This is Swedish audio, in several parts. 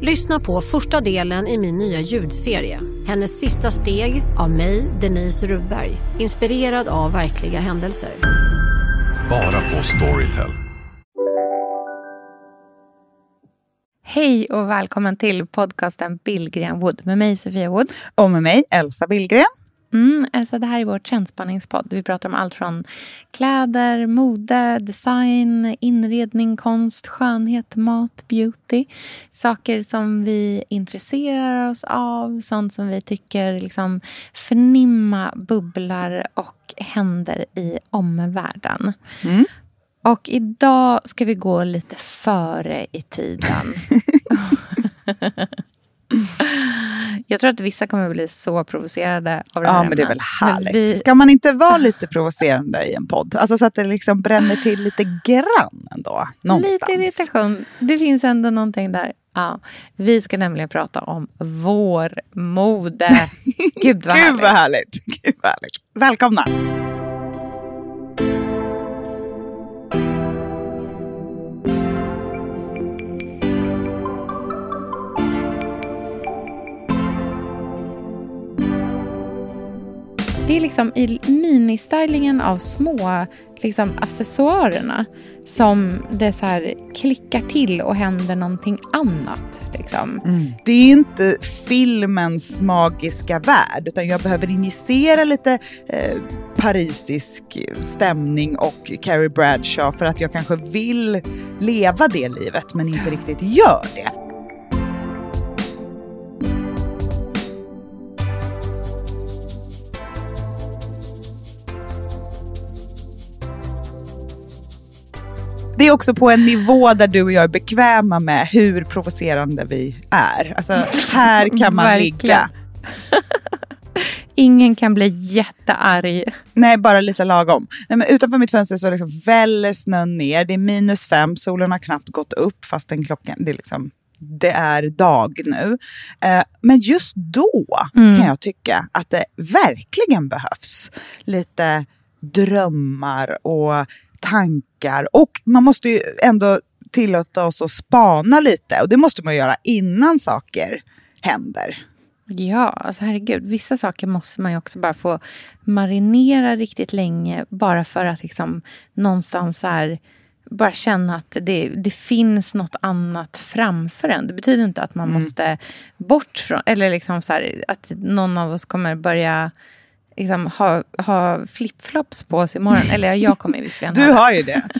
Lyssna på första delen i min nya ljudserie. Hennes sista steg av mig, Denise Rubberg. Inspirerad av verkliga händelser. Bara på Storytel. Hej och välkommen till podcasten Billgren Wood med mig Sofia Wood. Och med mig, Elsa Billgren. Mm, Elsa, det här är vår trendspanningspodd. Vi pratar om allt från kläder, mode, design, inredning, konst, skönhet, mat, beauty. Saker som vi intresserar oss av, sånt som vi tycker liksom förnimma bubblar och händer i omvärlden. Mm. Och idag ska vi gå lite före i tiden. Jag tror att vissa kommer bli så provocerade av det här Ja, men det är väl härligt. Vi- Ska man inte vara lite provocerande i en podd? Alltså så att det liksom bränner till lite grann ändå. Någonstans. Lite irritation. Det finns ändå någonting där. Ja, vi ska nämligen prata om vår mode. Gud vad Gud härligt. vad härligt. Gud vad härligt. Välkomna. Det är liksom i ministylingen av små liksom, accessoarerna som det så här klickar till och händer någonting annat. Liksom. Det är inte filmens magiska värld, utan jag behöver injicera lite eh, parisisk stämning och Carrie Bradshaw för att jag kanske vill leva det livet men inte riktigt gör det. Det är också på en nivå där du och jag är bekväma med hur provocerande vi är. Alltså, här kan man ligga. Ingen kan bli jättearg. Nej, bara lite lagom. Nej, men utanför mitt fönster så liksom väller snön ner. Det är minus fem, solen har knappt gått upp fastän klockan, det är liksom det är dag nu. Eh, men just då Mm. kan jag tycka att det verkligen behövs lite drömmar och tankar. Och man måste ju ändå tillåta oss att spana lite. Och det måste man göra innan saker händer. Ja, alltså herregud. Vissa saker måste man ju också bara få marinera riktigt länge bara för att liksom någonstans här, bara känna att det, det finns något annat framför en. Det betyder inte att man måste bort från... Eller liksom så här, att någon av oss kommer börja liksom ha, ha flipflops på sig imorgon. Eller jag kommer visserligen Du har ju det.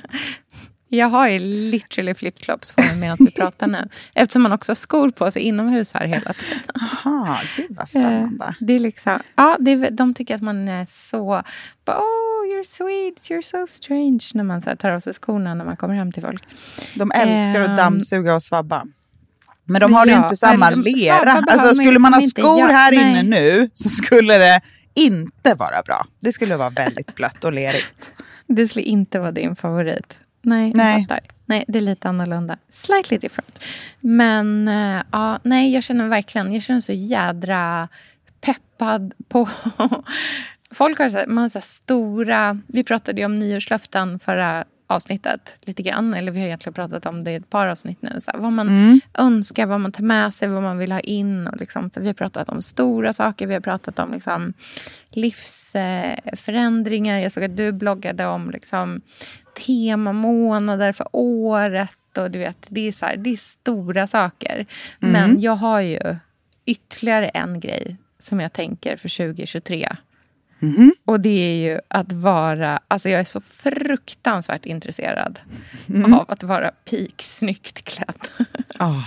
Jag har ju literally flipflops på mig medan vi pratar nu. Eftersom man också har skor på sig inomhus här hela tiden. Aha, gud vad spännande. Eh, Det är liksom, ja, det är, de tycker att man är så... bara, Oh, you're Swedes, you're so strange. När man så tar av sig skorna när man kommer hem till folk. De älskar Ehm. att dammsuga och svabba. Men de har ju Ja, inte samma de- lera. Alltså skulle man ha liksom inte skor göra. här Nej. inne nu så skulle det inte vara bra. Det skulle vara väldigt blött och lerigt. Det skulle inte vara din favorit. Nej, Nej. Nej, det är lite annorlunda. Slightly different. Men eh, ja, nej, jag känner verkligen, jag känner så jädra peppad på... Folk har så här, man har så stora... Vi pratade ju om nyårslöften förra avsnittet lite grann. Eller vi har egentligen pratat om det i ett par avsnitt nu. Så här, vad man önskar, vad man tar med sig, vad man vill ha in. Och liksom, så vi har pratat om stora saker, vi har pratat om liksom, livsförändringar. Jag såg att du bloggade om liksom, temamånader för året. Och du vet, det är, så här, det är stora saker. Men jag har ju ytterligare en grej som jag tänker för 2023. Och det är ju att vara... Alltså jag är så fruktansvärt intresserad av att vara peak-snyggt klädd. Ah.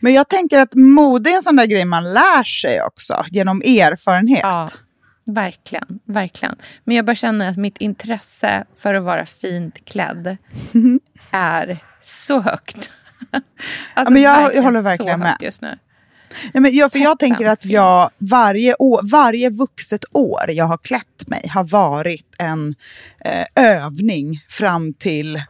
Men jag tänker att mode är en sån där grej man lär sig också genom erfarenhet. Ja, verkligen, verkligen. Men jag bara känner att mitt intresse för att vara fint klädd är så högt. Alltså, men jag- jag håller verkligen med. Ja, men jag, för jag tänker att jag varje, år, varje vuxet år jag har klätt mig har varit en eh, övning fram till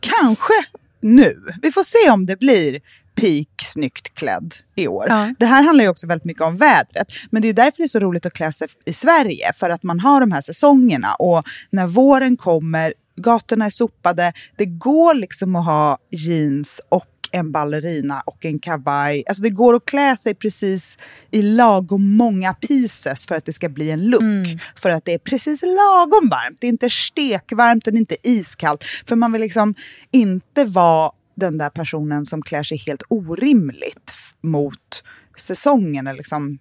kanske nu. Vi får se om det blir peak snyggt klädd i år. Ja. Det här handlar ju också väldigt mycket om vädret. Men det är därför det är så roligt att klä sig i Sverige. För att man har de här säsongerna. Och när våren kommer, gatorna är sopade. Det går liksom att ha jeans och en ballerina och en kavaj. Alltså det går att klä sig precis i lagom många pieces för att det ska bli en look. För att det är precis lagom varmt. Det är inte stekvarmt och det är inte iskallt. För man vill liksom inte vara den där personen som klär sig helt orimligt mot säsongen. Eller liksom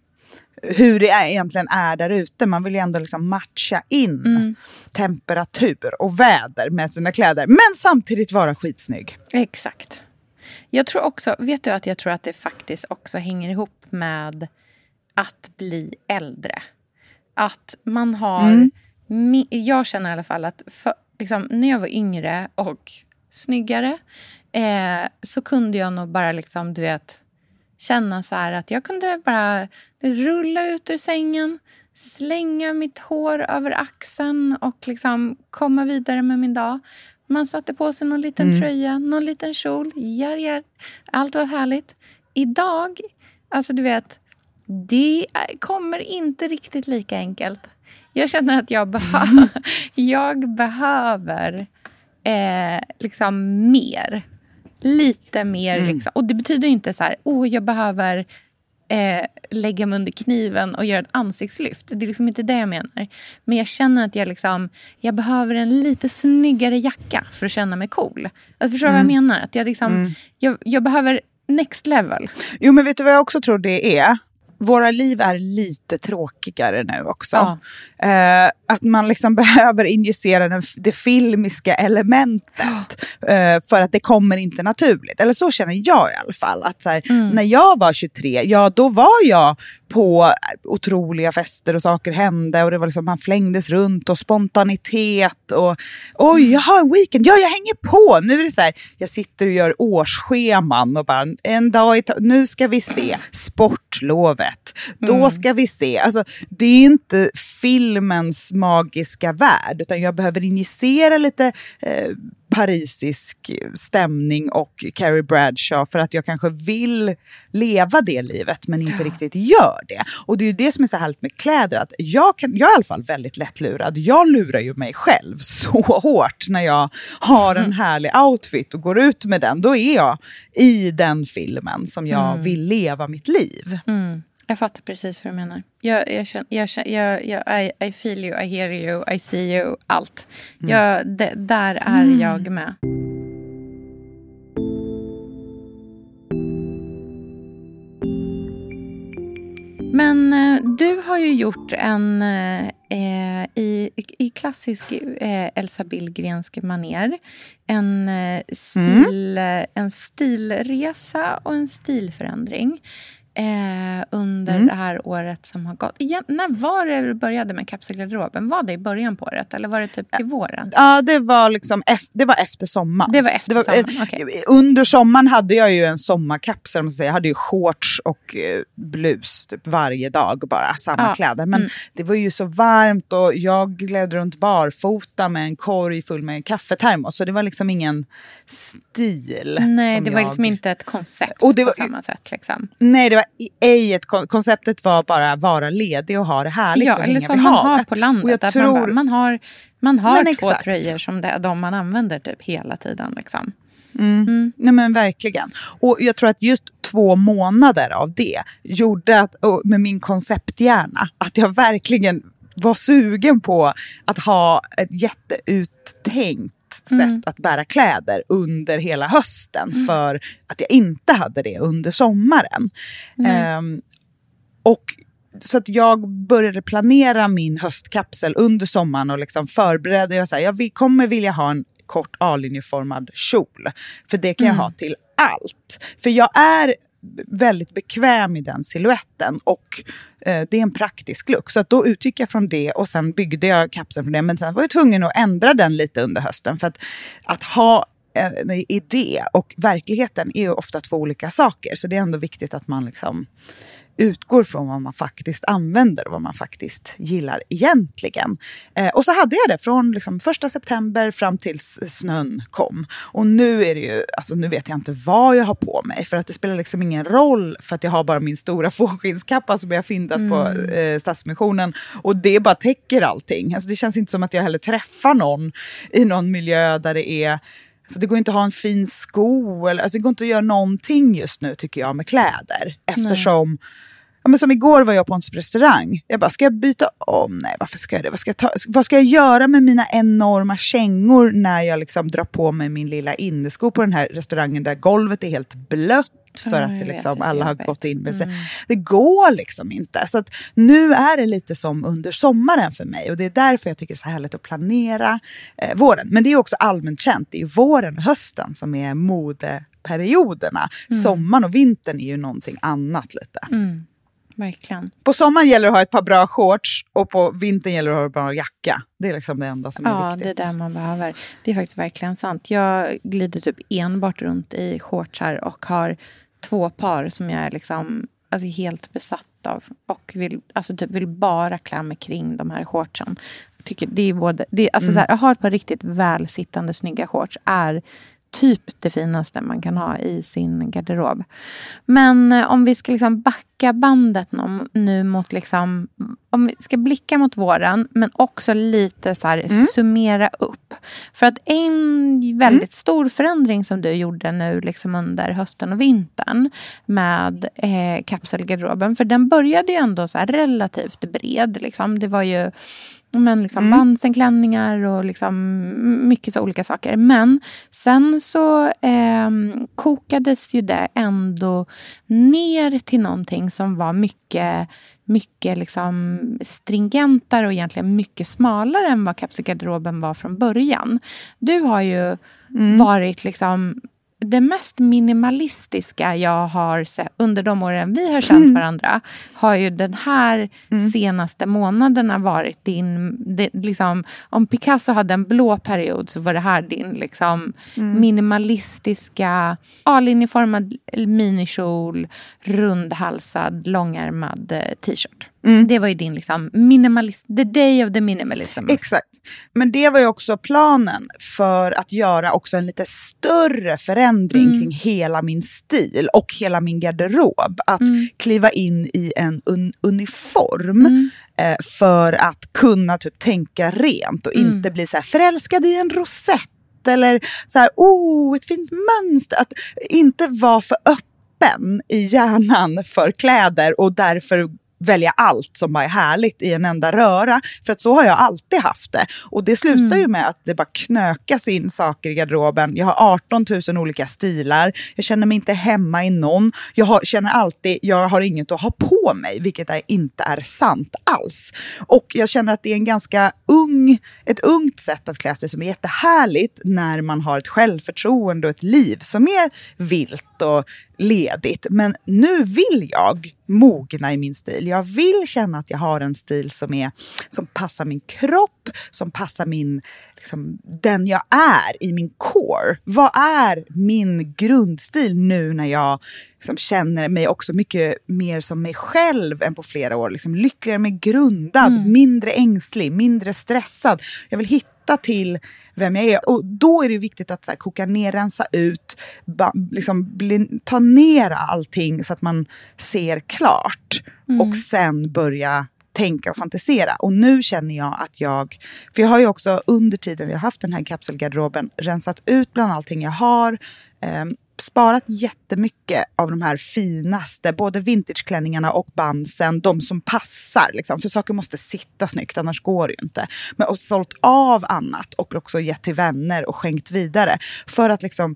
hur det är, egentligen är där ute. Man vill ju ändå liksom matcha in temperatur och väder med sina kläder. Men samtidigt vara skitsnygg. Exakt. Jag tror också, vet du att jag tror att det faktiskt också hänger ihop med att bli äldre. Att man har... mi- Jag känner i alla fall att för, liksom, när jag var yngre och snyggare eh, så kunde jag nog bara liksom, du vet, känna så att jag kunde bara rulla ut ur sängen, slänga mitt hår över axeln och liksom komma vidare med min dag. Man satte på sig någon liten tröja, någon liten kjol. Ja, ja. Allt var härligt. Idag, alltså du vet, det kommer inte riktigt lika enkelt. Jag känner att jag, behö- jag behöver eh, liksom mer. Lite mer. Liksom. Och det betyder inte så här, oh, jag behöver eh, lägga mig under kniven och göra ett ansiktslyft. Det är liksom inte det jag menar. Men jag känner att jag, liksom, jag behöver en lite snyggare jacka för att känna mig cool. Att förstår du vad jag menar? Att jag, liksom, jag, jag behöver next level. Jo, men vet du vad jag också tror det är? Våra liv är lite tråkigare nu också. Ja. Eh, att man liksom behöver injicera den, det filmiska elementet. Eh, för att det kommer inte naturligt. Eller så känner jag i alla fall. Att här, Mm. När jag var 23, ja då var jag på otroliga fester och saker hände. Och det var liksom, man flängdes runt och spontanitet. Och oj, jag har en weekend. Ja, jag hänger på. Nu är det så här, jag sitter och gör årsscheman och bara en dag i nu ska vi se sportlovet. Då ska vi se. Alltså, det är inte filmens magiska värld, utan jag behöver injicera lite eh, parisisk stämning och Carrie Bradshaw för att jag kanske vill leva det livet men inte riktigt gör det. Och det är ju det som är så härligt med kläder, att jag, kan, jag är i alla fall väldigt lättlurad. Jag lurar ju mig själv så hårt när jag har en härlig outfit och går ut med den. Då är jag i den filmen som jag vill leva mitt liv. Mm. Jag fattar precis vad du menar. Jag, jag, känner, jag, jag, jag, I, I feel you, I hear you, I see you, allt. Jag, det, där är jag med. Men eh, du har ju gjort en eh, eh, i, i klassisk eh, Elsa Billgrensk maner en, eh, stil, eh, en stilresa och en stilförändring eh, under det här året som har gått. Igen, när var det du började med kapselgarderoben? Var det i början på året eller var det typ till våren? Ja, det var, liksom det var efter sommaren. Det var efter eh, sommaren, okej. Under sommaren hade jag ju en sommarkapsel. om man säger. Jag hade ju shorts och eh, blus typ varje dag, bara samma Ja, kläder. Men mm. det var ju så varmt och jag gled runt barfota med en korg full med kaffetermos. Så det var liksom ingen stil. Nej, det var jag... liksom inte ett koncept Och det var- på samma sätt. Liksom. Nej, det var i- ej ett kon- konceptet var bara vara ledig och ha det härligt Ja, och eller hänga som vid man har havet. på landet. Och jag att tror... man, bara, man har, man har Men två exakt. tröjor som det de man använder typ hela tiden. Liksom. Nej men verkligen. Och jag tror att just två månader av det gjorde att, med min koncepthjärna, att jag verkligen var sugen på att ha ett jätteuttänkt sätt att bära kläder under hela hösten för att jag inte hade det under sommaren. Ehm, och så att jag började planera min höstkapsel under sommaren och liksom förberedde. Jag, så här, jag kommer vilja ha en kort A-linjeformad kjol. För det kan jag ha till allt. För jag är väldigt bekväm i den siluetten och eh, det är en praktisk look. Så att då utgick jag från det och sen byggde jag kapseln från det. Men sen var jag tvungen att ändra den lite under hösten. För att, att ha eh, en idé och verkligheten är ju ofta två olika saker. Så det är ändå viktigt att man liksom utgår från vad man faktiskt använder och vad man faktiskt gillar egentligen. Eh, och så hade jag det från liksom, första september fram tills snön kom. Och nu är det ju, alltså nu vet jag inte vad jag har på mig för att det spelar liksom ingen roll för att jag har bara min stora fårskinnskappa som jag har fyndat mm. på eh, Stadsmissionen och det bara täcker allting. Alltså det känns inte som att jag heller träffar någon i någon miljö där det är så det går inte att ha en fin sko. Eller, alltså det går inte att göra någonting just nu tycker jag med kläder. Eftersom, ja, men som igår var jag på en restaurang. Jag bara, ska jag byta om? Nej, varför ska jag det? Vad ska jag, ta, vad ska jag göra med mina enorma kängor när jag liksom drar på mig min lilla innesko på den här restaurangen där golvet är helt blött? För ja, att det liksom, vet, alla har gått in med sig. Mm. Det går liksom inte. Så nu är det lite som under sommaren för mig och det är därför jag tycker det är så härligt att planera eh, våren. Men det är också allmänt känt, det är våren och hösten som är modeperioderna. Mm. Sommaren och vintern är ju någonting annat lite. Mm. Verkligen. På sommaren gäller det att ha ett par bra shorts och på vintern gäller det att ha en bra jacka. Det är liksom det enda som är ja, viktigt. Ja, det är det man behöver. Det är faktiskt verkligen sant. Jag glider typ enbart runt i shortsar och har två par som jag är liksom, alltså helt besatt av. Och vill, alltså typ vill bara klä mig kring de här shortsen. Tycker det är både, det, alltså mm. så här, att ha ett par riktigt välsittande snygga shorts är typ det finaste man kan ha i sin garderob. Men eh, om vi ska liksom backa bandet nu mot... Liksom, om vi ska blicka mot våren, men också lite så här, mm. summera upp. För att en väldigt mm. stor förändring som du gjorde nu liksom under hösten och vintern med eh, kapselgarderoben, för den började ju ändå så relativt bred. Liksom. Det var ju men liksom mm. bandsenklänningar och liksom mycket så olika saker. Men sen så eh, kokades ju det ändå ner till någonting som var mycket, mycket liksom stringentare och egentligen mycket smalare än vad kapselgarderoben var från början. Du har ju mm. varit liksom det mest minimalistiska jag har sett under de åren vi har känt mm. varandra har ju den här mm. senaste månaderna varit din... Det, liksom, om Picasso hade en blå period så var det här din liksom, mm. minimalistiska A-linjeformad minikjol, rundhalsad, långärmad eh, t-shirt. Mm. Det var ju din liksom minimalist, the day of the minimalism. Exakt. Men det var ju också planen för att göra också en lite större förändring mm. kring hela min stil och hela min garderob. Att mm. kliva in i en un uniform mm. eh, för att kunna typ tänka rent och inte mm. bli så här förälskad i en rosett eller så här, oh, ett fint mönster. Att inte vara för öppen i hjärnan för kläder och därför välja allt som bara är härligt i en enda röra. För att så har jag alltid haft det. Och det slutar mm. ju med att det bara knökas in saker i garderoben. Jag har 18 000 olika stilar. Jag känner mig inte hemma i någon. Jag har, känner alltid, jag har inget att ha på mig, vilket är, inte är sant alls. Och jag känner att det är en ganska ung, ett ungt sätt att klä sig som är jättehärligt när man har ett självförtroende och ett liv som är vilt och ledigt. Men nu vill jag mogna i min stil. Jag vill känna att jag har en stil som, är, som passar min kropp, som passar min, liksom, den jag är i min core. Vad är min grundstil nu när jag liksom, känner mig också mycket mer som mig själv än på flera år? Liksom, lyckligare, mer grundad, mm. mindre ängslig, mindre stressad. Jag vill hitta hitta till vem jag är. Och då är det viktigt att så här, koka ner, rensa ut, ba, liksom, bli, ta ner allting så att man ser klart. Mm. Och sen börja tänka och fantisera. Och nu känner jag att jag, för jag har ju också under tiden jag har haft den här kapselgarderoben rensat ut bland allting jag har. Um, sparat jättemycket av de här finaste, både vintageklänningarna och bandsen, de som passar. Liksom, för saker måste sitta snyggt, annars går det ju inte. Men och sålt av annat och också gett till vänner och skänkt vidare. För att liksom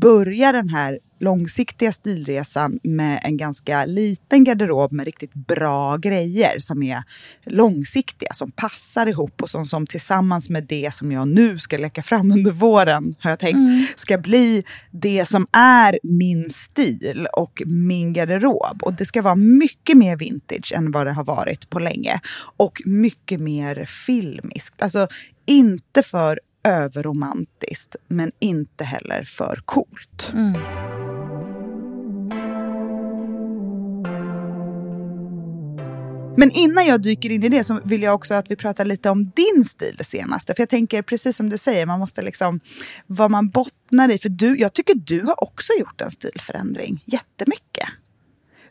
börja den här långsiktiga stilresan med en ganska liten garderob med riktigt bra grejer som är långsiktiga, som passar ihop och som, som tillsammans med det som jag nu ska lägga fram under våren, har jag tänkt, mm. ska bli det som är min stil och min garderob. Och det ska vara mycket mer vintage än vad det har varit på länge. Och mycket mer filmiskt. Alltså inte för överromantiskt men inte heller för coolt. Mm. Men innan jag dyker in i det så vill jag också att vi pratar lite om din stil det senaste. För jag tänker precis som du säger, man måste liksom vad man bottnar i. För du, jag tycker du har också gjort en stilförändring jättemycket.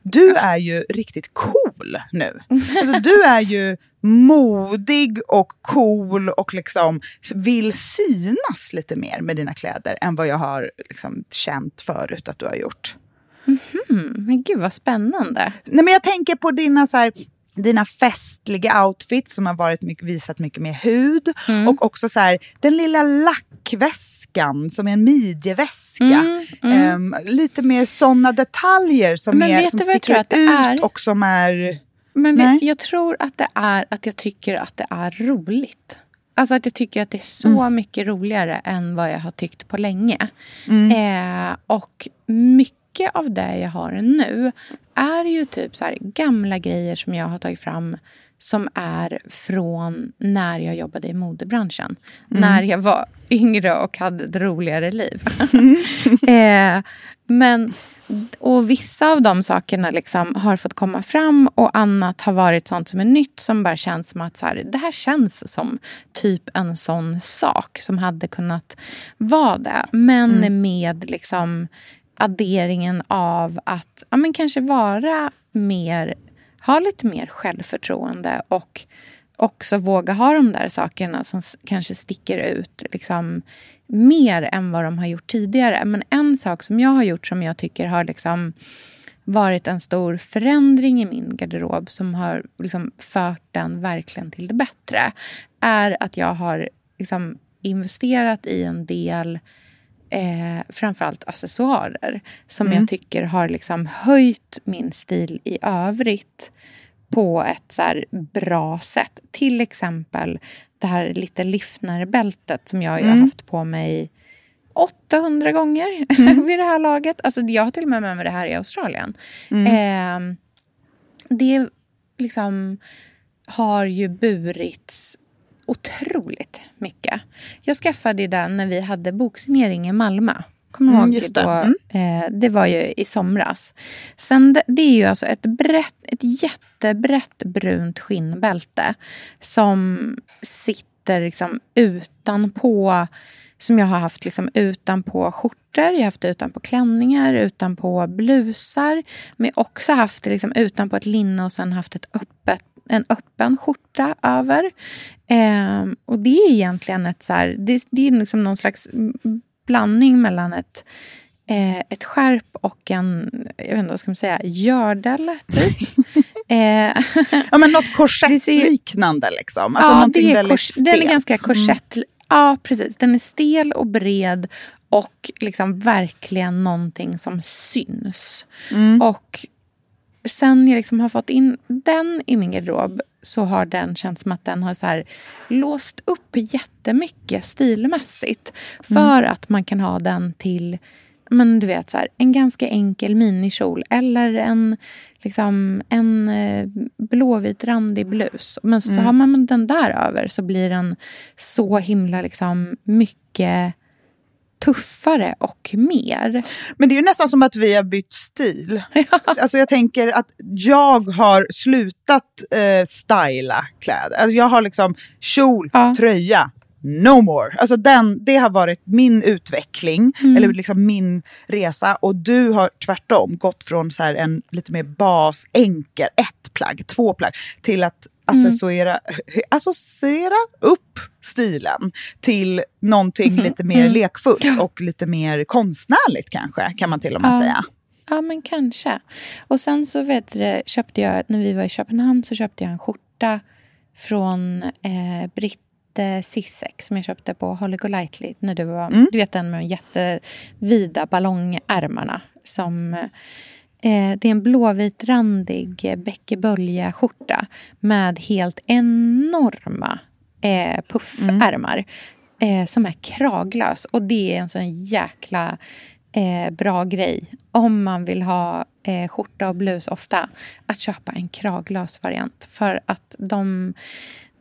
Du är ju riktigt cool nu. Alltså, du är ju modig och cool och liksom vill synas lite mer med dina kläder än vad jag har liksom känt förut att du har gjort. Mm, men gud vad spännande. Nej, men jag tänker på dina så här, dina festliga outfits som har varit mycket, visat mycket mer hud. Mm. Och också så här, den lilla lackväskan som är en midjeväska. Mm, mm. Um, lite mer sådana detaljer som, Men är, som sticker ut är? och som är... Men vet, jag tror att det är att jag tycker att det är roligt. Alltså att jag tycker att det är så mm. mycket roligare än vad jag har tyckt på länge. Mm. Eh, och mycket mycket av det jag har nu är ju typ så gamla grejer som jag har tagit fram som är från när jag jobbade i modebranschen. Mm. När jag var yngre och hade ett roligare liv. eh, men, och vissa av de sakerna liksom har fått komma fram och annat har varit sånt som är nytt som bara känns som att så här, det här känns som typ en sån sak som hade kunnat vara det. Men mm. med liksom adderingen av att ja, men kanske vara mer, ha lite mer självförtroende och också våga ha de där sakerna som kanske sticker ut liksom, mer än vad de har gjort tidigare. Men en sak som jag har gjort som jag tycker har liksom varit en stor förändring i min garderob som har liksom fört den verkligen till det bättre är att jag har liksom investerat i en del eh, framförallt accessoarer som mm. jag tycker har liksom höjt min stil i övrigt på ett så bra sätt. Till exempel det här lite Liftner-bältet som jag mm. har haft på mig 800 gånger mm. vid det här laget. Alltså, jag har till och med med mig det här i Australien. Mm. Eh, det liksom har ju burits otroligt mycket. Jag skaffade den när vi hade boksignering i Malmö. Kommer du mm, ihåg? Det. Då, mm. eh, det var ju i somras. Sen, det, det är ju alltså ett, brett, ett jättebrett brunt skinnbälte som sitter liksom utanpå som jag har haft liksom utanpå skjortor, jag har haft det utanpå klänningar, utanpå blusar. Men jag har också haft det liksom utanpå ett linne och sen haft ett öppet en öppen skjorta över. Eh, och det är egentligen ett så här, det, det, är liksom någon slags blandning mellan ett, eh, ett skärp och en, jag vet inte vad ska man säga, gördel typ. eh, ja men något korsettliknande liksom. Alltså ja, det är kors, den är ganska korsett. Mm. Ja precis, den är stel och bred och liksom verkligen någonting som syns. Mm. Och sen jag liksom har fått in den i min garderob så har den känts som att den har så här låst upp jättemycket stilmässigt. För mm. att man kan ha den till men du vet, så här, en ganska enkel minikjol eller en, liksom, en eh, blåvit randig blus. Men så mm. har man den där över så blir den så himla liksom, mycket tuffare och mer. Men det är ju nästan som att vi har bytt stil. Alltså jag tänker att jag har slutat eh, styla kläder. Alltså jag har liksom kjol, ja. tröja, no more. Alltså den, det har varit min utveckling, mm. eller liksom min resa. Och du har tvärtom gått från så en lite mer bas, enkel, ett plagg, två plagg, till att associera, mm. associera upp stilen till någonting mm. lite mer mm. lekfullt och lite mer konstnärligt kanske, kan man till och med ja. säga. Ja, men kanske. Och sen så vet du, köpte jag, när vi var i Köpenhamn så köpte jag en skjorta från eh, Britte Sissek som jag köpte på Holly Golightly. När du, var, mm. du vet den med de jättevida ballongärmarna som Eh, det är en blåvitrandig bäckebölja-skjorta med helt enorma eh, puffärmar mm. eh, som är kraglös. Och det är en sån jäkla eh, bra grej om man vill ha eh, skjorta och blus ofta. Att köpa en kraglös variant. För att de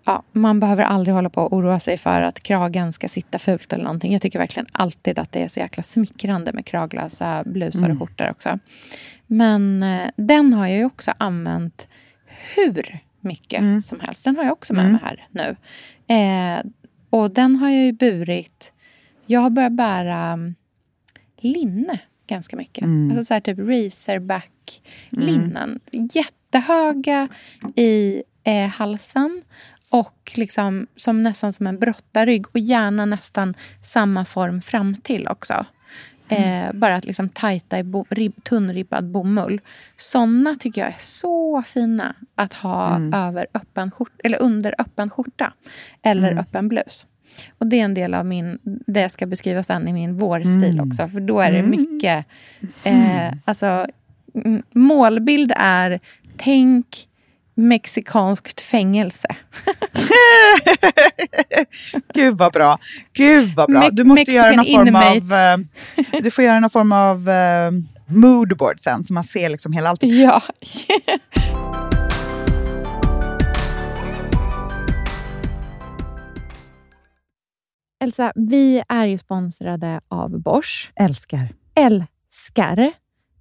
ja, man behöver aldrig hålla på och oroa sig för att kragen ska sitta fult eller någonting. Jag tycker verkligen alltid att det är så jäkla smickrande med kraglösa blusar och skjortor också. Men eh, den har jag ju också använt hur mycket som helst. Den har jag också med mig här nu. Eh, och den har jag ju burit... Jag har börjat bära mm, linne ganska mycket. Alltså så här typ racerback-linnen. Jättehöga i eh, halsen och liksom som nästan som en brottarrygg och gärna nästan samma form fram till också. Eh, bara att liksom tajta i bo, rib, tunnribbad bomull. Såna tycker jag är så fina att ha över öppen skjort, eller under öppen skjorta eller öppen blus. Och Det är en del av min, det jag ska beskriva sen i min vårstil också. För då är det mycket... Eh, alltså, mm, målbild är tänk mexikanskt fängelse. Gud vad bra. Gud vad bra. Du måste göra någon Mexican form av... inmate. eh, du får göra någon form av uh, moodboard sen, så man ser liksom hela allt. Ja. Elsa, vi är ju sponsrade av Bosch. Älskar. Älskar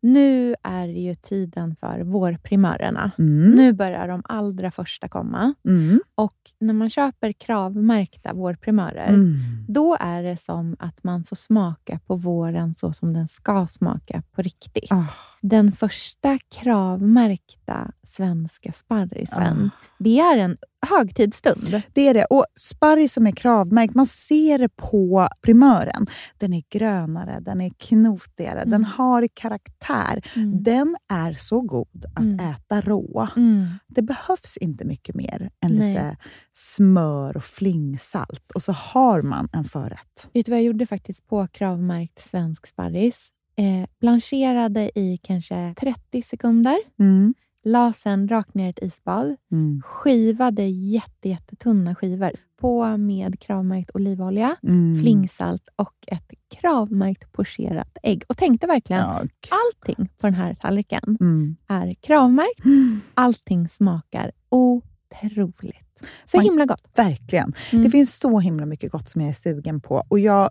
Nu är det ju tiden för vårprimörerna. Mm. Nu börjar de allra första komma. Mm. Och när man köper kravmärkta vårprimörer, Mm. då är det som att man får smaka på våren så som den ska smaka på riktigt. Ah. Den första kravmärkta svenska sparrisen, Ah. det är en högtidsstund. Det är det. Och sparris som är kravmärkt, man ser det på primören. Den är grönare, den är knotigare, den har karaktär. Mm. Den är så god att Mm. äta rå. Mm. Det behövs inte mycket mer än Nej. lite smör och flingsalt. Och så har man en förrätt. Vet du vad jag gjorde faktiskt på kravmärkt svensk sparris? Eh, blancherade i kanske 30 sekunder. La sen rakt ner i ett isbad. Mm. Skivade jätte, jättetunna skivor. På med kravmärkt olivolja, Mm. flingsalt och ett kravmärkt pocherat ägg. Och tänkte verkligen, Ja, allting på den här tallriken mm. är kravmärkt. Allting smakar otroligt. Så Man- himla gott. Verkligen. Mm. Det finns så himla mycket gott som jag är sugen på. Och jag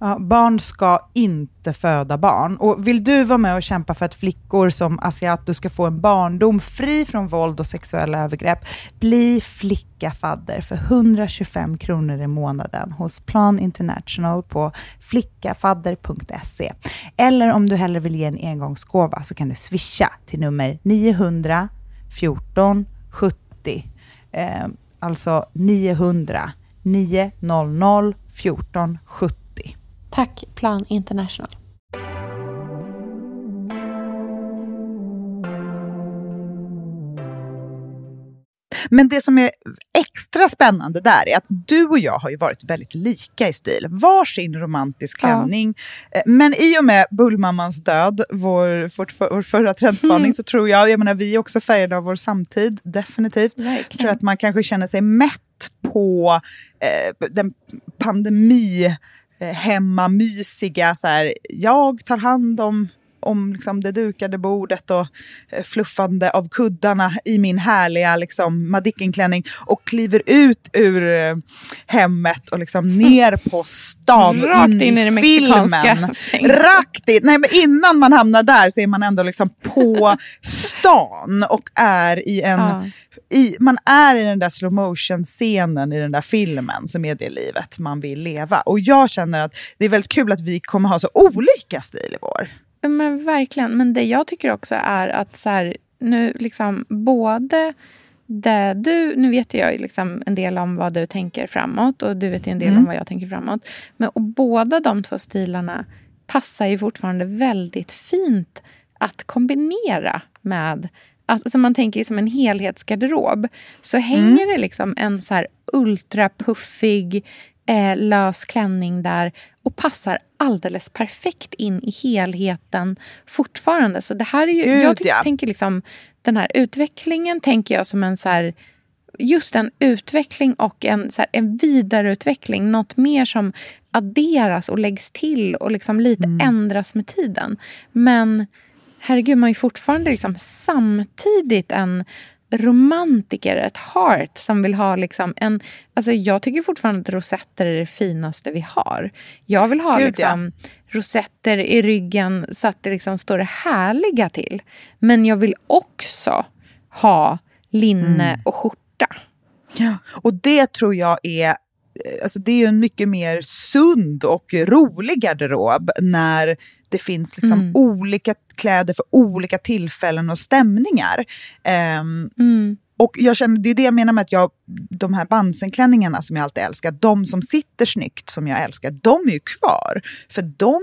Ja, barn ska inte föda barn. Och vill du vara med och kämpa för att flickor som Asiato ska få en barndom fri från våld och sexuella övergrepp, bli flickafadder för 125 kronor i månaden hos Plan International på flickafadder.se. Eller om du hellre vill ge en engångsgåva så kan du swisha till nummer 900 14 70. Eh, alltså 900 900 14 70. Tack Plan International. Men det som är extra spännande där är att du och jag har ju varit väldigt lika i stil. Varsin romantisk Ja. klänning. Eh, Men i och med Bullmammans död, vår, för, vår förra trendspaning, Mm. så tror jag, jag menar vi är också färgade av vår samtid, definitivt. Jag tror att man kanske känner sig mätt på eh, den pandemi Eh, hemmamysiga, så här, jag tar hand om om liksom det dukade bordet och eh, fluffande av kuddarna i min härliga liksom, Madicken-klänning och kliver ut ur eh, hemmet och liksom ner på stan och Rakt in i mexikanska filmen. Rakt in. Nej, men innan man hamnar där så är man ändå liksom på stan och är i en Ja. i, man är i den där slow motion scenen i den där filmen som är det livet man vill leva. Och jag känner att det är väldigt kul att vi kommer ha så olika stil i vår. Men verkligen. Men det jag tycker också är att så här, nu liksom både det du, nu vet jag ju liksom en del om vad du tänker framåt och du vet en del om vad jag tänker framåt. Men och båda de två stilarna passar ju fortfarande väldigt fint att kombinera med Alltså man tänker som en helhetsgarderob så hänger det liksom en så här ultrapuffig eh, lös klänning där och passar alldeles perfekt in i helheten fortfarande. Så det här är ju, Gud, jag ty- ja. tänker liksom, den här utvecklingen tänker jag som en så här, just en utveckling och en, så här, en vidareutveckling. Något mer som adderas och läggs till och liksom lite ändras med tiden. Men herregud, man är ju fortfarande liksom samtidigt en romantiker, ett heart som vill ha liksom en... Alltså jag tycker fortfarande att rosetter är det finaste vi har. Jag vill ha Gud, liksom rosetter i ryggen så att det liksom står det härliga till. Men jag vill också ha linne och skjorta. Ja. Och det tror jag är Alltså det är ju en mycket mer sund och rolig garderob när det finns liksom Mm. olika kläder för olika tillfällen och stämningar. Ehm, Mm. Och jag känner, det är det jag menar med att jag, de här Bansen-klänningarna som jag alltid älskar, de som sitter snyggt som jag älskar, de är ju kvar. För de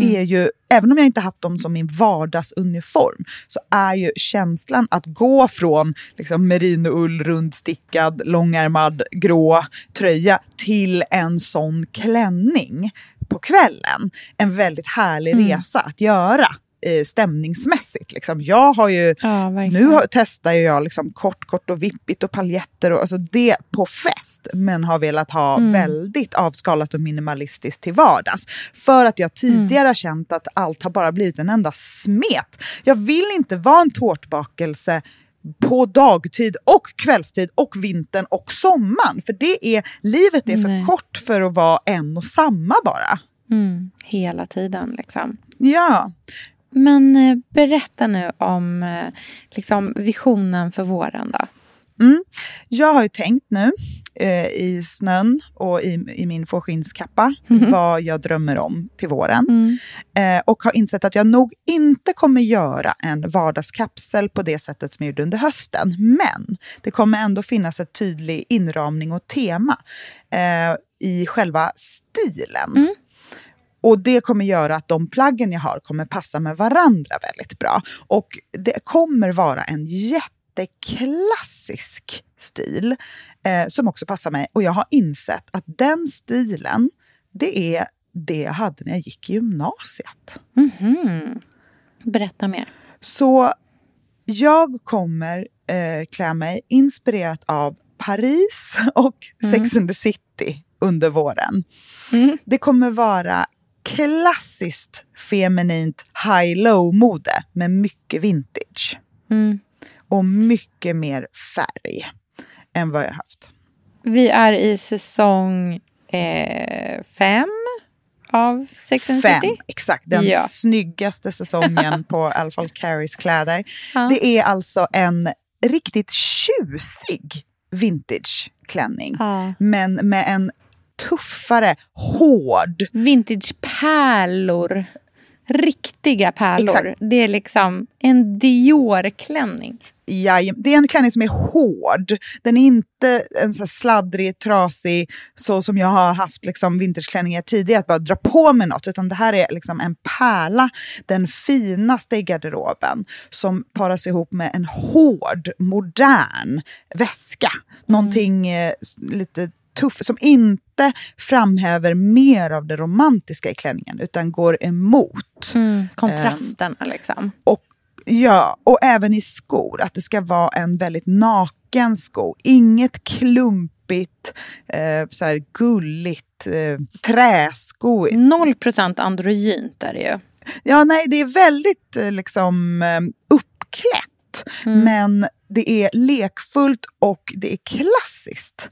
är ju, även om jag inte haft dem som min vardagsuniform, så är ju känslan att gå från liksom, merinoull, rundstickad, långärmad, grå tröja till en sån klänning på kvällen en väldigt härlig Mm. resa att göra eh, stämningsmässigt. Liksom. Jag har ju, Ja, nu har, testar jag liksom kort, kort och vippigt och paljetter och alltså det på fest. Men har velat ha Mm. väldigt avskalat och minimalistiskt till vardags. För att jag tidigare har känt att allt har bara blivit en enda smet. Jag vill inte vara en tårtbakelse på dagtid och kvällstid och vintern och sommaren. För det är, livet är för Nej. kort för att vara en och samma bara. Mm, hela tiden liksom. Ja, Men eh, berätta nu om eh, liksom, visionen för våren då. Mm. Jag har ju tänkt nu eh, i snön och i, i min fårskinnskappa vad jag drömmer om till våren. Mm. Eh, och har insett att jag nog inte kommer göra en vardagskapsel på det sättet som jag gjorde under hösten. Men det kommer ändå finnas ett tydlig inramning och tema eh, i själva stilen. Och det kommer göra att de plaggen jag har kommer passa med varandra väldigt bra. Och det kommer vara en jätteklassisk stil eh, som också passar mig. Och jag har insett att den stilen, det är det jag hade när jag gick i gymnasiet. Mhm. Berätta mer. Så jag kommer eh, klä mig inspirerat av Paris och Sex and the City under våren. Mm. Det kommer vara klassiskt feminint high-low-mode med mycket vintage. Mm. Och mycket mer färg än vad jag haft. Vi är i säsong eh, fem av Sex and Fem, City. exakt. Den Ja. snyggaste säsongen på i alla fall Carries kläder. Ja. Det är alltså en riktigt tjusig vintageklänning. Ja. Men med en tuffare, hård Vintage-pärlor. Riktiga pärlor. Exakt. Det är liksom en Dior-klänning. Jajem, det är en klänning som är hård. Den är inte en så sladdrig, trasig, så som jag har haft liksom vintageklänningar tidigare, att bara dra på med något. Utan det här är liksom en pärla, den finaste i garderoben, som paras ihop med en hård, modern väska. Någonting eh, s- lite tuff, som inte framhäver mer av det romantiska i klänningen, utan går emot. Kontrasterna liksom. Och, ja, och även i skor, att det ska vara en väldigt naken sko. Inget klumpigt, eh, så här gulligt eh, träsko. Noll procent androgynt är det ju. Ja, nej, det är väldigt eh, liksom eh, uppklätt. Men det är lekfullt och det är klassiskt.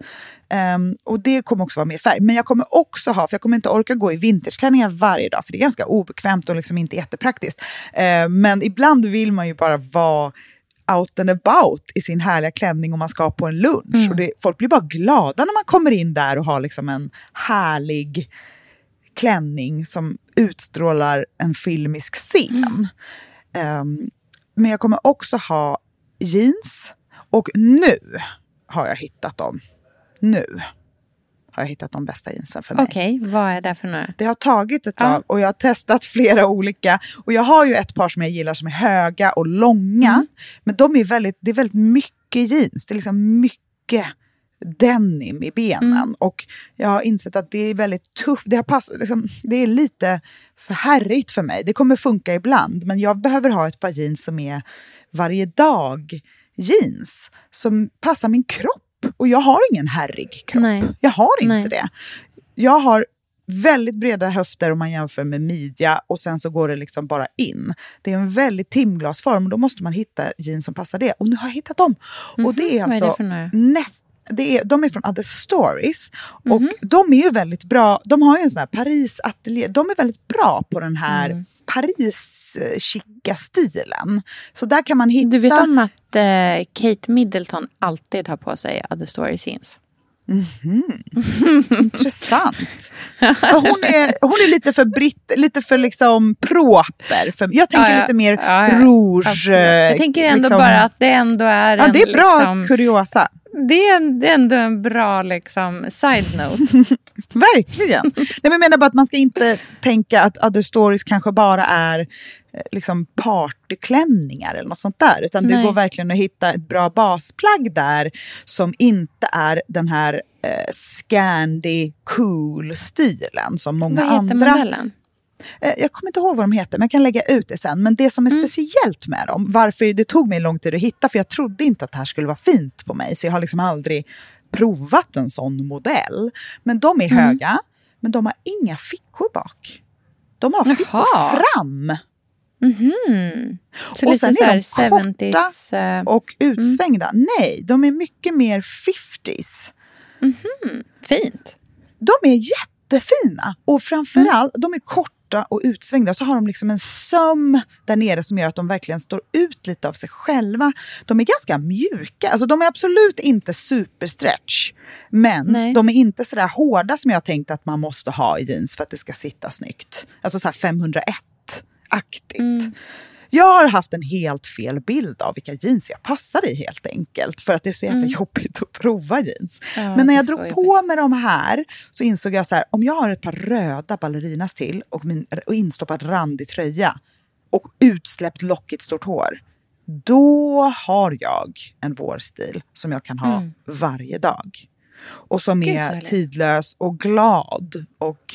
Ehm, och det kommer också vara mer färg. Men jag kommer också ha, för jag kommer inte orka gå i vintageklänningar varje dag, för det är ganska obekvämt och liksom inte jättepraktiskt. Ehm, men ibland vill man ju bara vara out and about i sin härliga klänning om man ska på en lunch. Och det, folk blir bara glada när man kommer in där och har liksom en härlig klänning som utstrålar en filmisk scen. Ehm, men jag kommer också ha jeans. Och nu har jag hittat dem. Nu har jag hittat de bästa jeansen för mig. Okej, vad är det för några? Det har tagit ett tag och jag har testat flera olika. Och jag har ju ett par som jag gillar som är höga och långa. Mm. Men de är väldigt, det är väldigt mycket jeans. Det är liksom mycket denim i benen. Mm. Och jag har insett att det är väldigt tufft. Det, har pass, liksom, det är lite för herrigt för mig. Det kommer funka ibland. Men jag behöver ha ett par jeans som är varje dag jeans. Som passar min kropp. Och jag har ingen herrig kropp. Nej. Jag har inte Nej. det. Jag har väldigt breda höfter om man jämför med midja och sen så går det liksom bara in. Det är en väldigt timglasform och då måste man hitta jeans som passar det. Och nu har jag hittat dem. Och det är Mhm. Vad är det alltså näst, det är, de är från Other Stories. Och Mhm. de är ju väldigt bra. De har ju en sån här Paris-ateljé. De är väldigt bra på den här Mm. Paris-chica stilen. Så där kan man hitta... Du vet om att eh, Kate Middleton alltid har på sig Other Story Scenes? Intressant. Hon, är, hon är lite för britt, lite för liksom proper. För, jag tänker Ja, ja. lite mer Ja, ja. rouge. Absolut. Jag tänker ändå liksom- bara att det ändå är Ja, en... det är bra liksom, kuriosa. det är, det är ändå en bra liksom, side-note. Verkligen. Nej, men jag menar bara att man ska inte tänka att other stories kanske bara är liksom partyklänningar eller något sånt där. Utan Nej. det går verkligen att hitta ett bra basplagg där som inte är den här eh, Scandi cool-stilen som många andra... Vad heter modellen? Eh, jag kommer inte ihåg vad de heter, men jag kan lägga ut det sen. Men det som är mm. speciellt med dem, varför det tog mig lång tid att hitta, för jag trodde inte att det här skulle vara fint på mig, så jag har liksom aldrig provat en sån modell. Men de är mm. höga, men de har inga fickor bak. De har fickor Jaha. fram. Mm -hmm. Så och lite sen är de 70s, korta uh, och utsvängda. Mm. Nej, de är mycket mer 50s. Mm -hmm. Fint. De är jättefina. Och framförallt, mm. de är korta och utsvängda. Så har de liksom en söm där nere som gör att de verkligen står ut lite av sig själva. De är ganska mjuka. Alltså de är absolut inte superstretch. Men Nej. de är inte så där hårda som jag tänkt att man måste ha i jeans för att det ska sitta snyggt. Alltså så 501-aktigt. Mm. Jag har haft en helt fel bild av vilka jeans jag passar i helt enkelt. För att det är så jävla mm. jobbigt att prova jeans. Ja, Men när jag drog på med de här så insåg jag så här, om jag har ett par röda ballerinas till och, min, och instoppad randig tröja och utsläppt lockigt stort hår. Då har jag en vårstil som jag kan ha mm. varje dag. Och som Gud, är tidlös och glad och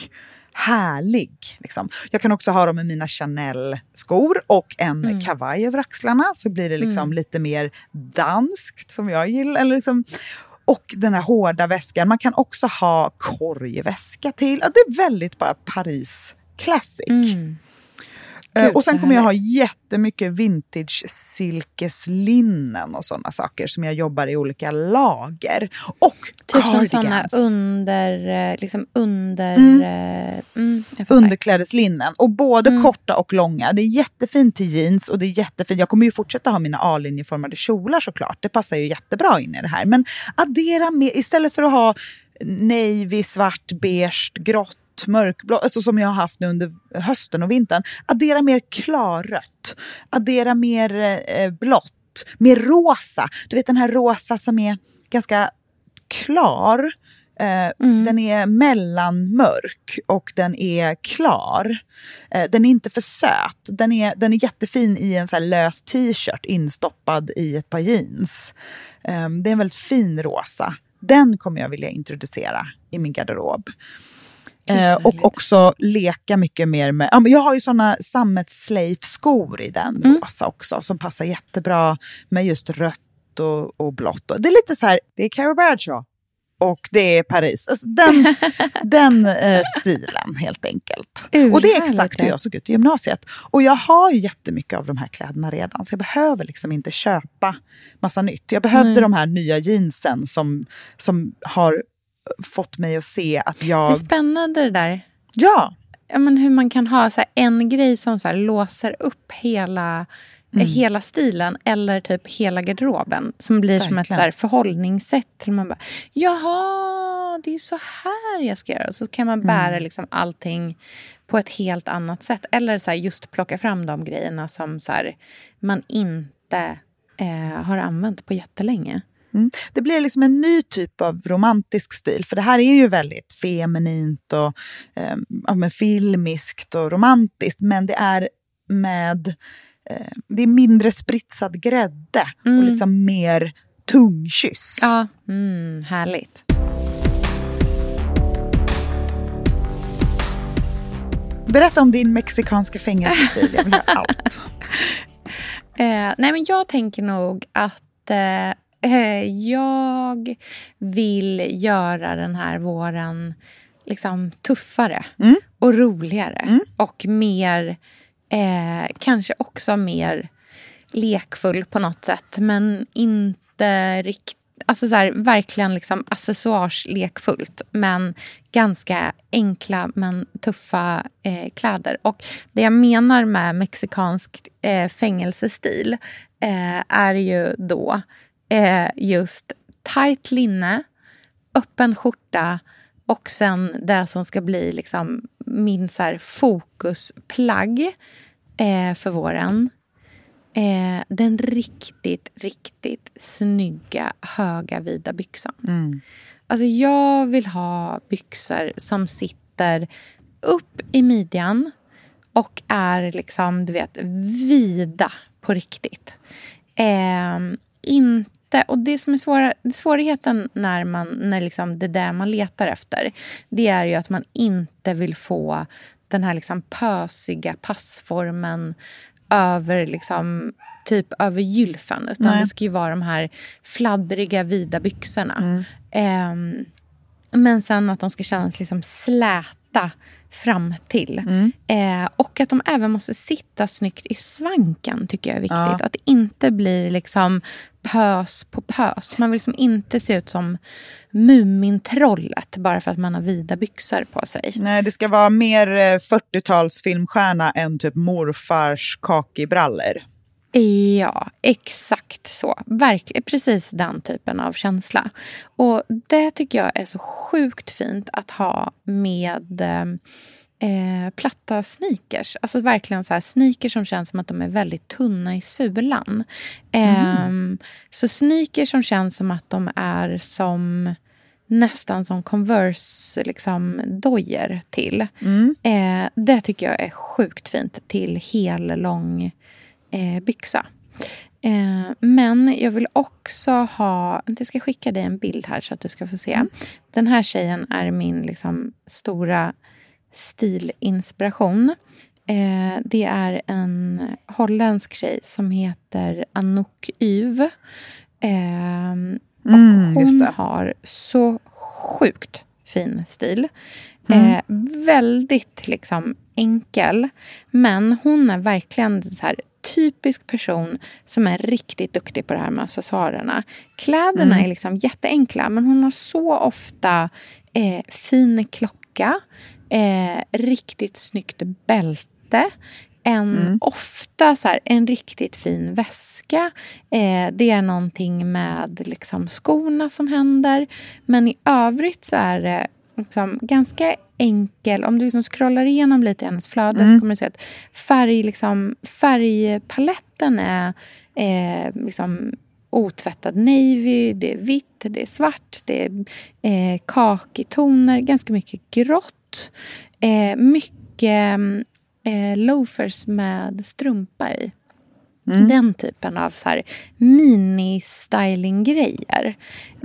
härlig. Liksom. Jag kan också ha dem med mina Chanel-skor och en mm. kavaj över axlarna. Så blir det liksom mm. lite mer danskt som jag gillar. Eller liksom, och den här hårda väskan. Man kan också ha korgväska till. Ja, det är väldigt bara Paris classic. Mm. Eh, Gud, och sen kommer jag ha jättemycket vintage silkeslinnen och sådana saker som jag jobbar i olika lager. Och typ cardigans. som sådana under, eh, liksom under, mm. Eh, mm, underklädeslinnen. Och både mm. korta och långa. Det är jättefint till jeans och det är jättefint. Jag kommer ju fortsätta ha mina A-linjeformade kjolar såklart. Det passar ju jättebra in i det här. Men addera mer, istället för att ha navy, svart, beige, grått mörkblått, alltså som jag har haft nu under hösten och vintern. Addera mer klarrött, addera mer eh, blått, mer rosa. Du vet den här rosa som är ganska klar. Eh, mm. Den är mellanmörk och den är klar. Eh, den är inte för söt. Den är, den är jättefin i en så lös t-shirt instoppad i ett par jeans. Eh, det är en väldigt fin rosa. Den kommer jag vilja introducera i min garderob. Eh, och också leka mycket mer med... Ja, jag har ju såna sammetsslave-skor i den mm. rosa också som passar jättebra med just rött och, och blått. Det är lite så här, det är Carrie Bradshaw och det är Paris. Alltså den den eh, stilen helt enkelt. Uh, och det är exakt hur jag såg ut i gymnasiet. Och jag har ju jättemycket av de här kläderna redan så jag behöver liksom inte köpa massa nytt. Jag behövde mm. de här nya jeansen som, som har fått mig att se att jag... Det är spännande det där. Ja. ja men hur man kan ha så en grej som så låser upp hela, mm. hela stilen eller typ hela garderoben. Som blir Verkligen. som ett så förhållningssätt. Till man bara, Jaha, det är så här jag ska göra. Och så kan man bära mm. liksom allting på ett helt annat sätt. Eller så just plocka fram de grejerna som så man inte eh, har använt på jättelänge. Mm. Det blir liksom en ny typ av romantisk stil, för det här är ju väldigt feminint och eh, ja, filmiskt och romantiskt, men det är med eh, det är mindre spritsad grädde mm. och liksom mer tungkyss. Ja, mm, härligt. Berätta om din mexikanska fängelsestil. Jag vill höra allt. eh, nej, men jag tänker nog att Eh, jag vill göra den här våren liksom tuffare mm. och roligare. Mm. Och mer, eh, kanske också mer lekfull på något sätt. Men inte riktigt Alltså så här, verkligen liksom accessoarslekfullt men ganska enkla men tuffa eh, kläder. Och Det jag menar med mexikansk eh, fängelsestil eh, är ju då eh, just tight linne, öppen skjorta och sen det som ska bli liksom min så fokusplagg eh, för våren. eh, den riktigt, riktigt snygga höga vida byxan. Mm. Alltså jag vill ha byxor som sitter upp i midjan och är liksom, du vet, vida på riktigt. Eh, inte, och det som är svåra, svårigheten när, man, när liksom det är det man letar efter det är ju att man inte vill få den här liksom pösiga passformen över liksom, typ över gylfen. Utan Nej. det ska ju vara de här fladdriga, vida byxorna. Ehm, men sen att de ska kännas liksom släta fram till. Eh, och att de även måste sitta snyggt i svanken tycker jag är viktigt. Ja. Att det inte blir liksom pös på pös. Man vill liksom inte se ut som Mumintrollet bara för att man har vida byxor på sig. Nej, det ska vara mer eh, 40-tals filmstjärna än typ morfars kakibrallor. Ja, exakt så. Verkligen, precis den typen av känsla. Och det tycker jag är så sjukt fint att ha med eh, platta sneakers. Alltså verkligen så här sneakers som känns som att de är väldigt tunna i sulan. Eh, så sneakers som känns som att de är som nästan som Converse liksom, dojer till. Eh, det tycker jag är sjukt fint till hel lång eh, byxa. Eh, men jag vill också ha... Jag ska skicka dig en bild här så att du ska få se. Den här tjejen är min liksom, stora stilinspiration. Eh, det är en holländsk tjej som heter Anouk Yv. Eh, och Mm, hon har så sjukt fin stil. Eh, väldigt liksom enkel. Men hon är verkligen en så här typisk person som är riktigt duktig på det här med accessoarerna. Kläderna är liksom jätteenkla men hon har så ofta eh, fin klocka, eh, riktigt snyggt bälte en, ofta så här, en riktigt fin väska. Eh, det är någonting med liksom, skorna som händer. Men i övrigt så är det liksom, ganska enkel. Om du liksom scrollar igenom lite i hennes flöde så kommer du se att färg, liksom, färgpaletten är eh, liksom, otvättad navy, det är vitt, det är svart, det är eh, kakitoner, ganska mycket grått. Eh, mycket eh, loafers med strumpa i. Den typen av så mini-styling-grejer.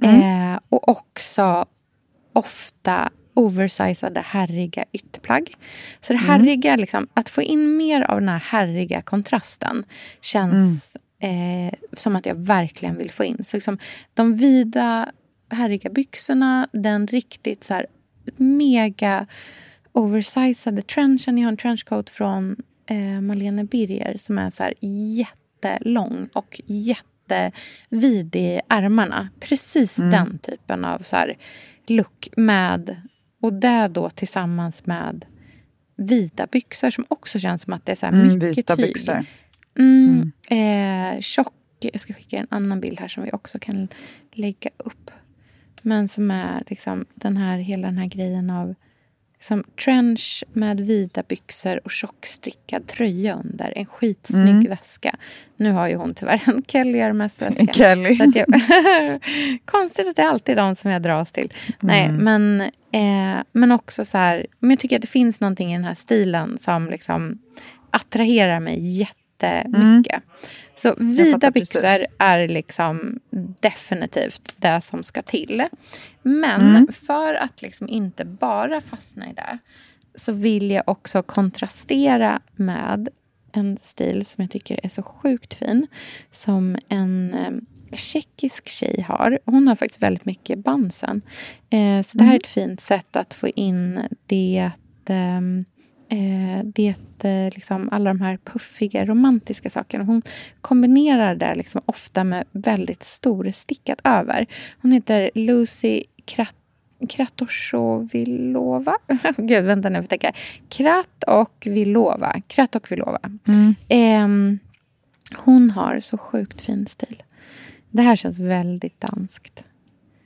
Eh, och också ofta oversizade, herriga ytterplagg. Så det herriga, liksom, att få in mer av den här herriga kontrasten känns eh, som att jag verkligen vill få in. Så liksom, de vida, herriga byxorna, den riktigt så här mega oversizade trenchen. Jag har en trenchcoat från eh, Malene Birger som är så här jättelång och jättevid i ärmarna. Precis den typen av så här look med... Och det då tillsammans med vita byxor som också känns som att det är så Mm, mycket vita tyg. byxor. Mm, Eh, tjock... Jag ska skicka en annan bild här som vi också kan lägga upp. Men som är liksom den här, hela den här grejen av liksom trench med vida byxor och tjockstrickad tröja under. En skitsnygg väska. Nu har ju hon tyvärr en Kelly Hermes-väska. Kelly. Att jag, konstigt att det är alltid de som jag dras till. Nej, men, eh, men också så här... Men jag tycker att det finns någonting i den här stilen som liksom attraherar mig jättemycket. Så vida byxor precis. är liksom definitivt det som ska till. Men för att liksom inte bara fastna i det så vill jag också kontrastera med en stil som jag tycker är så sjukt fin. Som en eh, tjeckisk tjej har. Hon har faktiskt väldigt mycket bansen. Eh, så det här är ett fint sätt att få in det ehm, eh, det, eh, liksom, alla de här puffiga, romantiska sakerna. Hon kombinerar det liksom ofta med väldigt storstickat över. Hon heter Lucy Krat Kratosovilova. Gud, vänta nu, jag tänka. Krat och Vilova. Krat och Vilova. Ehm, hon har så sjukt fin stil. Det här känns väldigt danskt.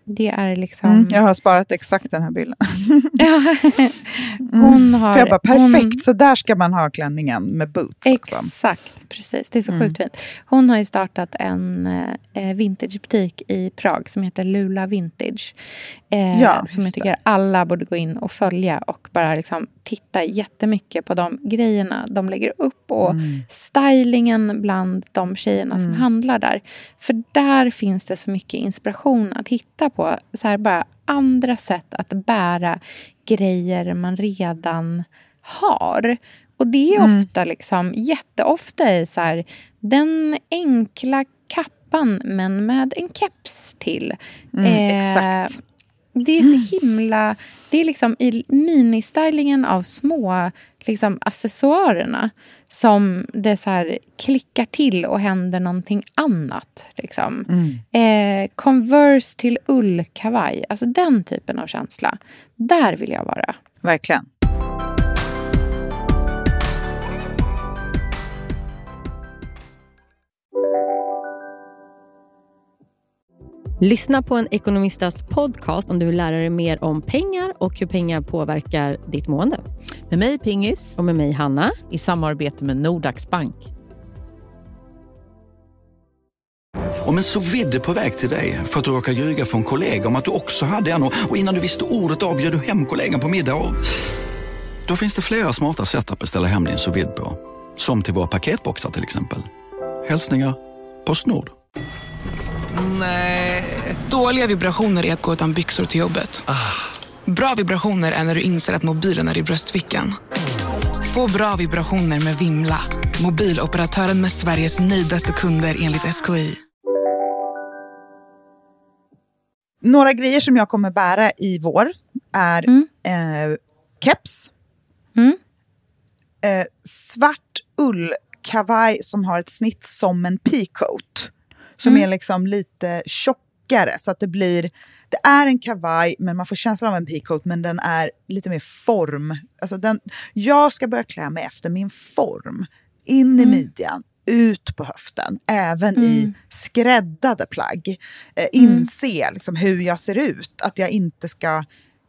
Det är liksom... Mm, jag har sparat exakt den här bilden. Ja. hon har... För jag bara, perfekt, hon... så där ska man ha klänningen med boots. Också. Exakt, precis. Det är så mm. sjukt fint. Hon har ju startat en eh, vintagebutik i Prag som heter Lula Vintage. Eh, ja, som jag tycker det. alla borde gå in och följa och bara liksom titta jättemycket på de grejerna de lägger upp och mm. stylingen bland de tjejerna mm. som handlar där. För där finns det så mycket inspiration att hitta på. Så här bara andra sätt att bära grejer man redan har. Och det är mm. ofta, liksom, jätteofta är så här, den enkla kappan men med en keps till. Mm, eh, exakt. Det är så himla... Det är liksom i ministylingen av små liksom, accessoarerna som det så här klickar till och händer någonting annat. Liksom. Mm. Eh, Converse till ullkavaj, alltså den typen av känsla. Där vill jag vara. Verkligen. Lyssna på en ekonomistas podcast om du vill lära dig mer om pengar och hur pengar påverkar ditt mående. Med mig Pingis. Och med mig Hanna. I samarbete med Nordax Bank. Om en så vidde på väg till dig för att du råkar ljuga från kollega om att du också hade en och innan du visste ordet av du hem kollegan på middag och... Då finns det flera smarta sätt att beställa hem din sous på. Som till våra paketboxar till exempel. Hälsningar Postnord. Nej. Dåliga vibrationer är att gå utan byxor till jobbet. Ah. Bra vibrationer är när du inser att mobilen är i bröstfickan. Få bra vibrationer med Vimla. Mobiloperatören med Sveriges nöjdaste kunder enligt SKI. Några grejer som jag kommer bära i vår är mm. eh, keps. Mm. Eh, svart ullkavaj som har ett snitt som en peacoat. Som mm. är liksom lite tjockare så att det blir det är en kavaj, men man får känslan av en peacoat, men den är lite mer form. Alltså den, jag ska börja klä mig efter min form. In i mm. midjan, ut på höften, även mm. i skräddade plagg. Eh, mm. inse liksom, hur jag ser ut, att jag inte ska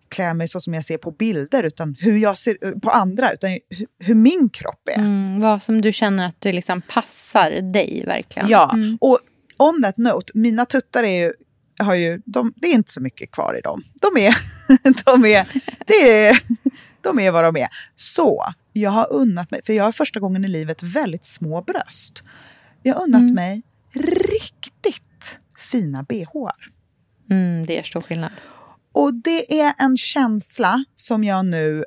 klä mig så som jag ser på bilder, utan hur jag ser på andra, utan hur, hur min kropp är. Mm, vad som du känner att du liksom passar dig verkligen. Ja, mm. och on that note, mina tuttar är ju, har ju, de, det är inte så mycket kvar i dem. De är, de är, det är, de är vad de är. Så jag har unnat mig, för jag har första gången i livet väldigt små bröst. Jag har unnat mm. mig riktigt fina bhar. Mm, det är stor skillnad. Och det är en känsla som jag nu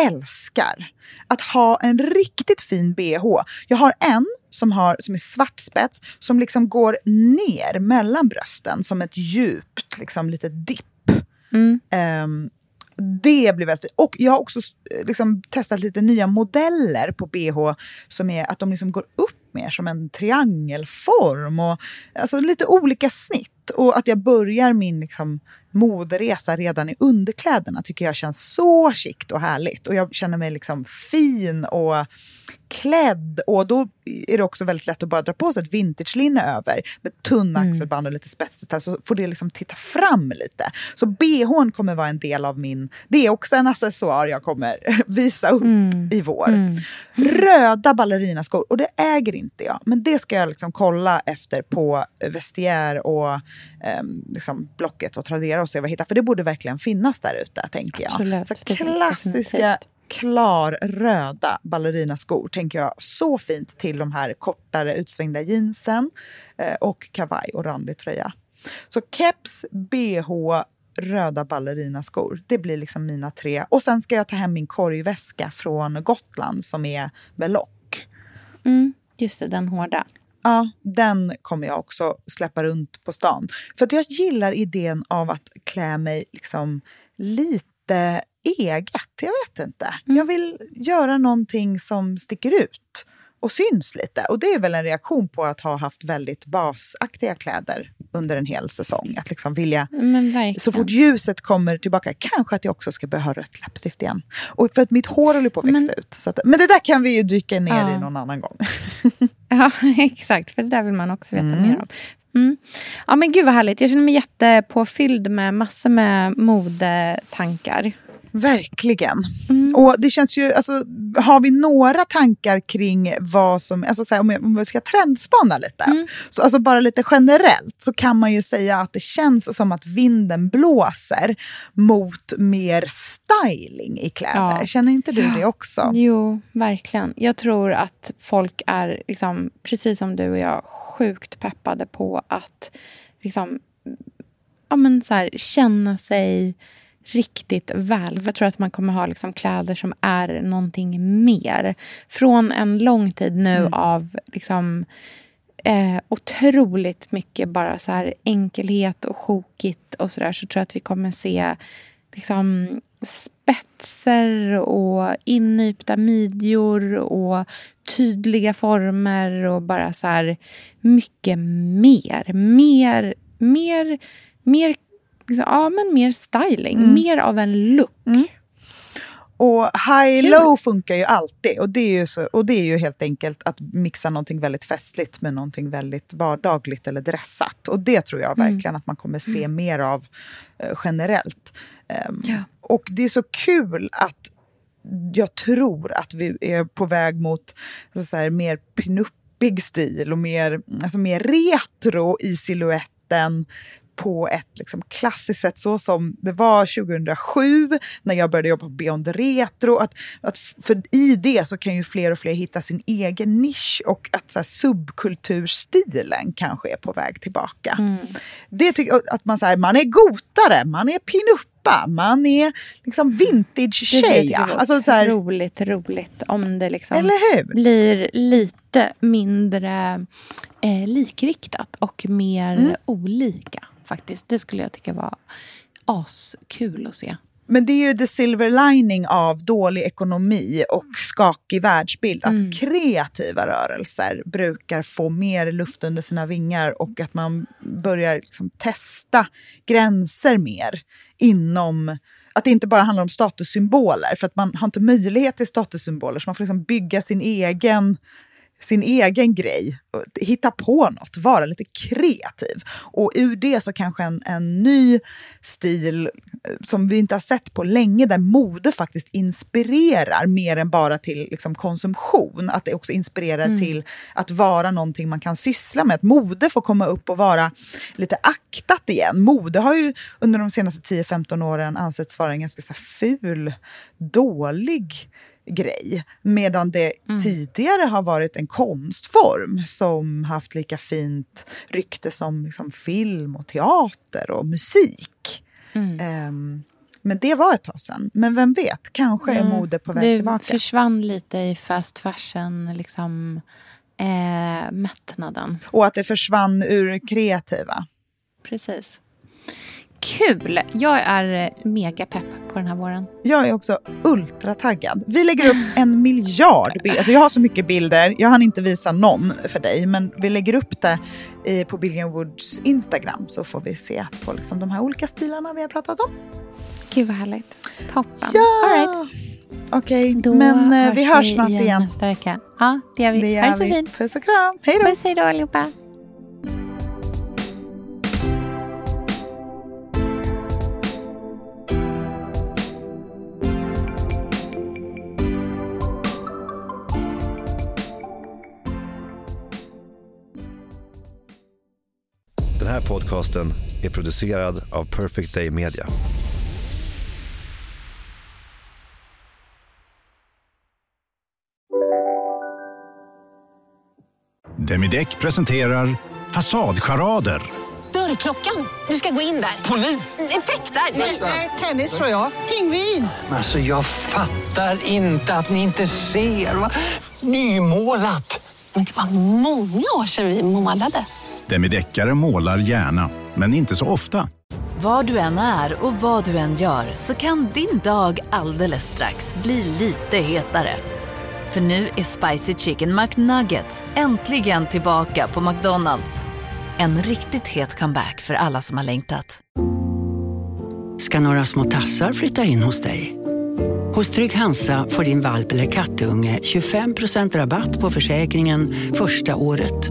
älskar. Att ha en riktigt fin bh. Jag har en som, har, som är svart spets som liksom går ner mellan brösten som ett djupt liksom, litet dipp. Mm. Um, det blir väldigt Och jag har också liksom, testat lite nya modeller på bh som är att de liksom går upp mer som en triangelform. Och, alltså lite olika snitt. Och att jag börjar min liksom, moderesa redan i underkläderna tycker jag känns så chict och härligt. Och jag känner mig liksom fin och klädd. Och då är det också väldigt lätt att bara dra på sig ett vintagelinne över med tunna mm. axelband och lite spetsdetalj så får det liksom titta fram lite. Så bhn kommer vara en del av min... Det är också en accessoar jag kommer visa upp mm. i vår. Mm. Röda ballerinaskor, och det äger inte jag. Men det ska jag liksom kolla efter på Vestiaire och um, liksom Blocket och Tradera och se vad jag hittar. För det borde verkligen finnas där ute, tänker jag. Absolut, så klassiska klarröda ballerinaskor tänker jag så fint till de här kortare utsvängda jeansen eh, och kavaj och randig tröja. Så keps, bh, röda ballerinaskor. Det blir liksom mina tre. Och sen ska jag ta hem min korgväska från Gotland som är med lock. Mm, just det, den hårda. Ja, den kommer jag också släppa runt på stan. För att jag gillar idén av att klä mig liksom lite eget. Jag vet inte. Mm. Jag vill göra någonting som sticker ut och syns lite. Och det är väl en reaktion på att ha haft väldigt basaktiga kläder under en hel säsong. Att liksom vilja, så fort ljuset kommer tillbaka, kanske att jag också ska börja ha rött läppstift igen. Och för att mitt hår håller på att växa men, ut. Så att, men det där kan vi ju dyka ner ja. i någon annan gång. ja, exakt. För det där vill man också veta mm. mer om. Mm. Ja, men gud vad härligt. Jag känner mig jättepåfylld med massor med modetankar. Verkligen. Mm. Och det känns ju, alltså, har vi några tankar kring vad som, alltså så här, om, jag, om vi ska trendspana lite, mm. så alltså bara lite generellt så kan man ju säga att det känns som att vinden blåser mot mer styling i kläder. Ja. Känner inte du det också? Jo, verkligen. Jag tror att folk är, liksom, precis som du och jag, sjukt peppade på att liksom, ja, men så här, känna sig riktigt väl. Jag tror att man kommer ha liksom kläder som är någonting mer. Från en lång tid nu mm. av liksom, eh, otroligt mycket bara så här enkelhet och sjokigt och sådär så tror jag att vi kommer se liksom, spetser och innypta midjor och tydliga former och bara så här mycket mer. Mer, mer, mer liksom, ja, men mer styling, mm. mer av en look. Mm. Och high-low funkar ju alltid. Och det, är ju så, och det är ju helt enkelt att mixa någonting väldigt festligt med någonting väldigt vardagligt eller dressat. Och det tror jag mm. verkligen att man kommer se mm. mer av uh, generellt. Um, ja. Och det är så kul att jag tror att vi är på väg mot så här, mer pinuppig stil och mer, alltså mer retro i siluetten på ett liksom klassiskt sätt, så som det var 2007 när jag började jobba på Beyond Retro. Att, att för I det så kan ju fler och fler hitta sin egen nisch och att så här, subkulturstilen kanske är på väg tillbaka. Mm. Det tycker att man, så här, man är gotare, man är pinuppa, man är liksom vintage-tjeja. Alltså, så här, roligt, roligt om det liksom blir lite mindre eh, likriktat och mer mm. olika faktiskt. Det skulle jag tycka var askul att se. Men det är ju the silver lining av dålig ekonomi och skakig världsbild. Mm. Att kreativa rörelser brukar få mer luft under sina vingar och att man börjar liksom testa gränser mer inom att det inte bara handlar om statussymboler, för att man har inte möjlighet till statussymboler, så man får liksom bygga sin egen sin egen grej, hitta på något, vara lite kreativ. Och ur det så kanske en, en ny stil eh, som vi inte har sett på länge, där mode faktiskt inspirerar mer än bara till liksom, konsumtion. Att det också inspirerar mm. till att vara någonting man kan syssla med. Att mode får komma upp och vara lite aktat igen. Mode har ju under de senaste 10-15 åren ansetts vara en ganska så ful, dålig grej. Medan det mm. tidigare har varit en konstform som haft lika fint rykte som liksom film och teater och musik. Mm. Um, men det var ett tag sedan. Men vem vet, kanske är mode på väg det tillbaka. Det försvann lite i fast fashion, liksom, eh, mättnaden. Och att det försvann ur kreativa. Precis. Kul! Jag är mega pepp på den här våren. Jag är också ultrataggad. Vi lägger upp en miljard bilder. Alltså jag har så mycket bilder. Jag hann inte visa någon för dig, men vi lägger upp det på Billion Woods Instagram så får vi se på liksom de här olika stilarna vi har pratat om. Gud vad härligt. Toppen. Ja! All right. Okej, okay, men eh, hörs vi hörs snart igen. igen. nästa vecka. Ja, det gör vi. Det gör ha det så fint. Puss och kram. Hej då. Puss, hej då allihopa. Podcasten är producerad av Perfect Day Media. Demideck presenterar Fasadcharader. Dörrklockan. Du ska gå in där. Polis? Effektar? Nej, tennis tror jag. Pingvin. Alltså, jag fattar inte att ni inte ser. Nymålat. Men det var många år sedan vi målade. Demideckare målar gärna, men inte så ofta. Var du än är och vad du än gör så kan din dag alldeles strax bli lite hetare. För nu är Spicy Chicken McNuggets äntligen tillbaka på McDonalds. En riktigt het comeback för alla som har längtat. Ska några små tassar flytta in hos dig? Hos Trygg Hansa får din valp eller kattunge 25% rabatt på försäkringen första året.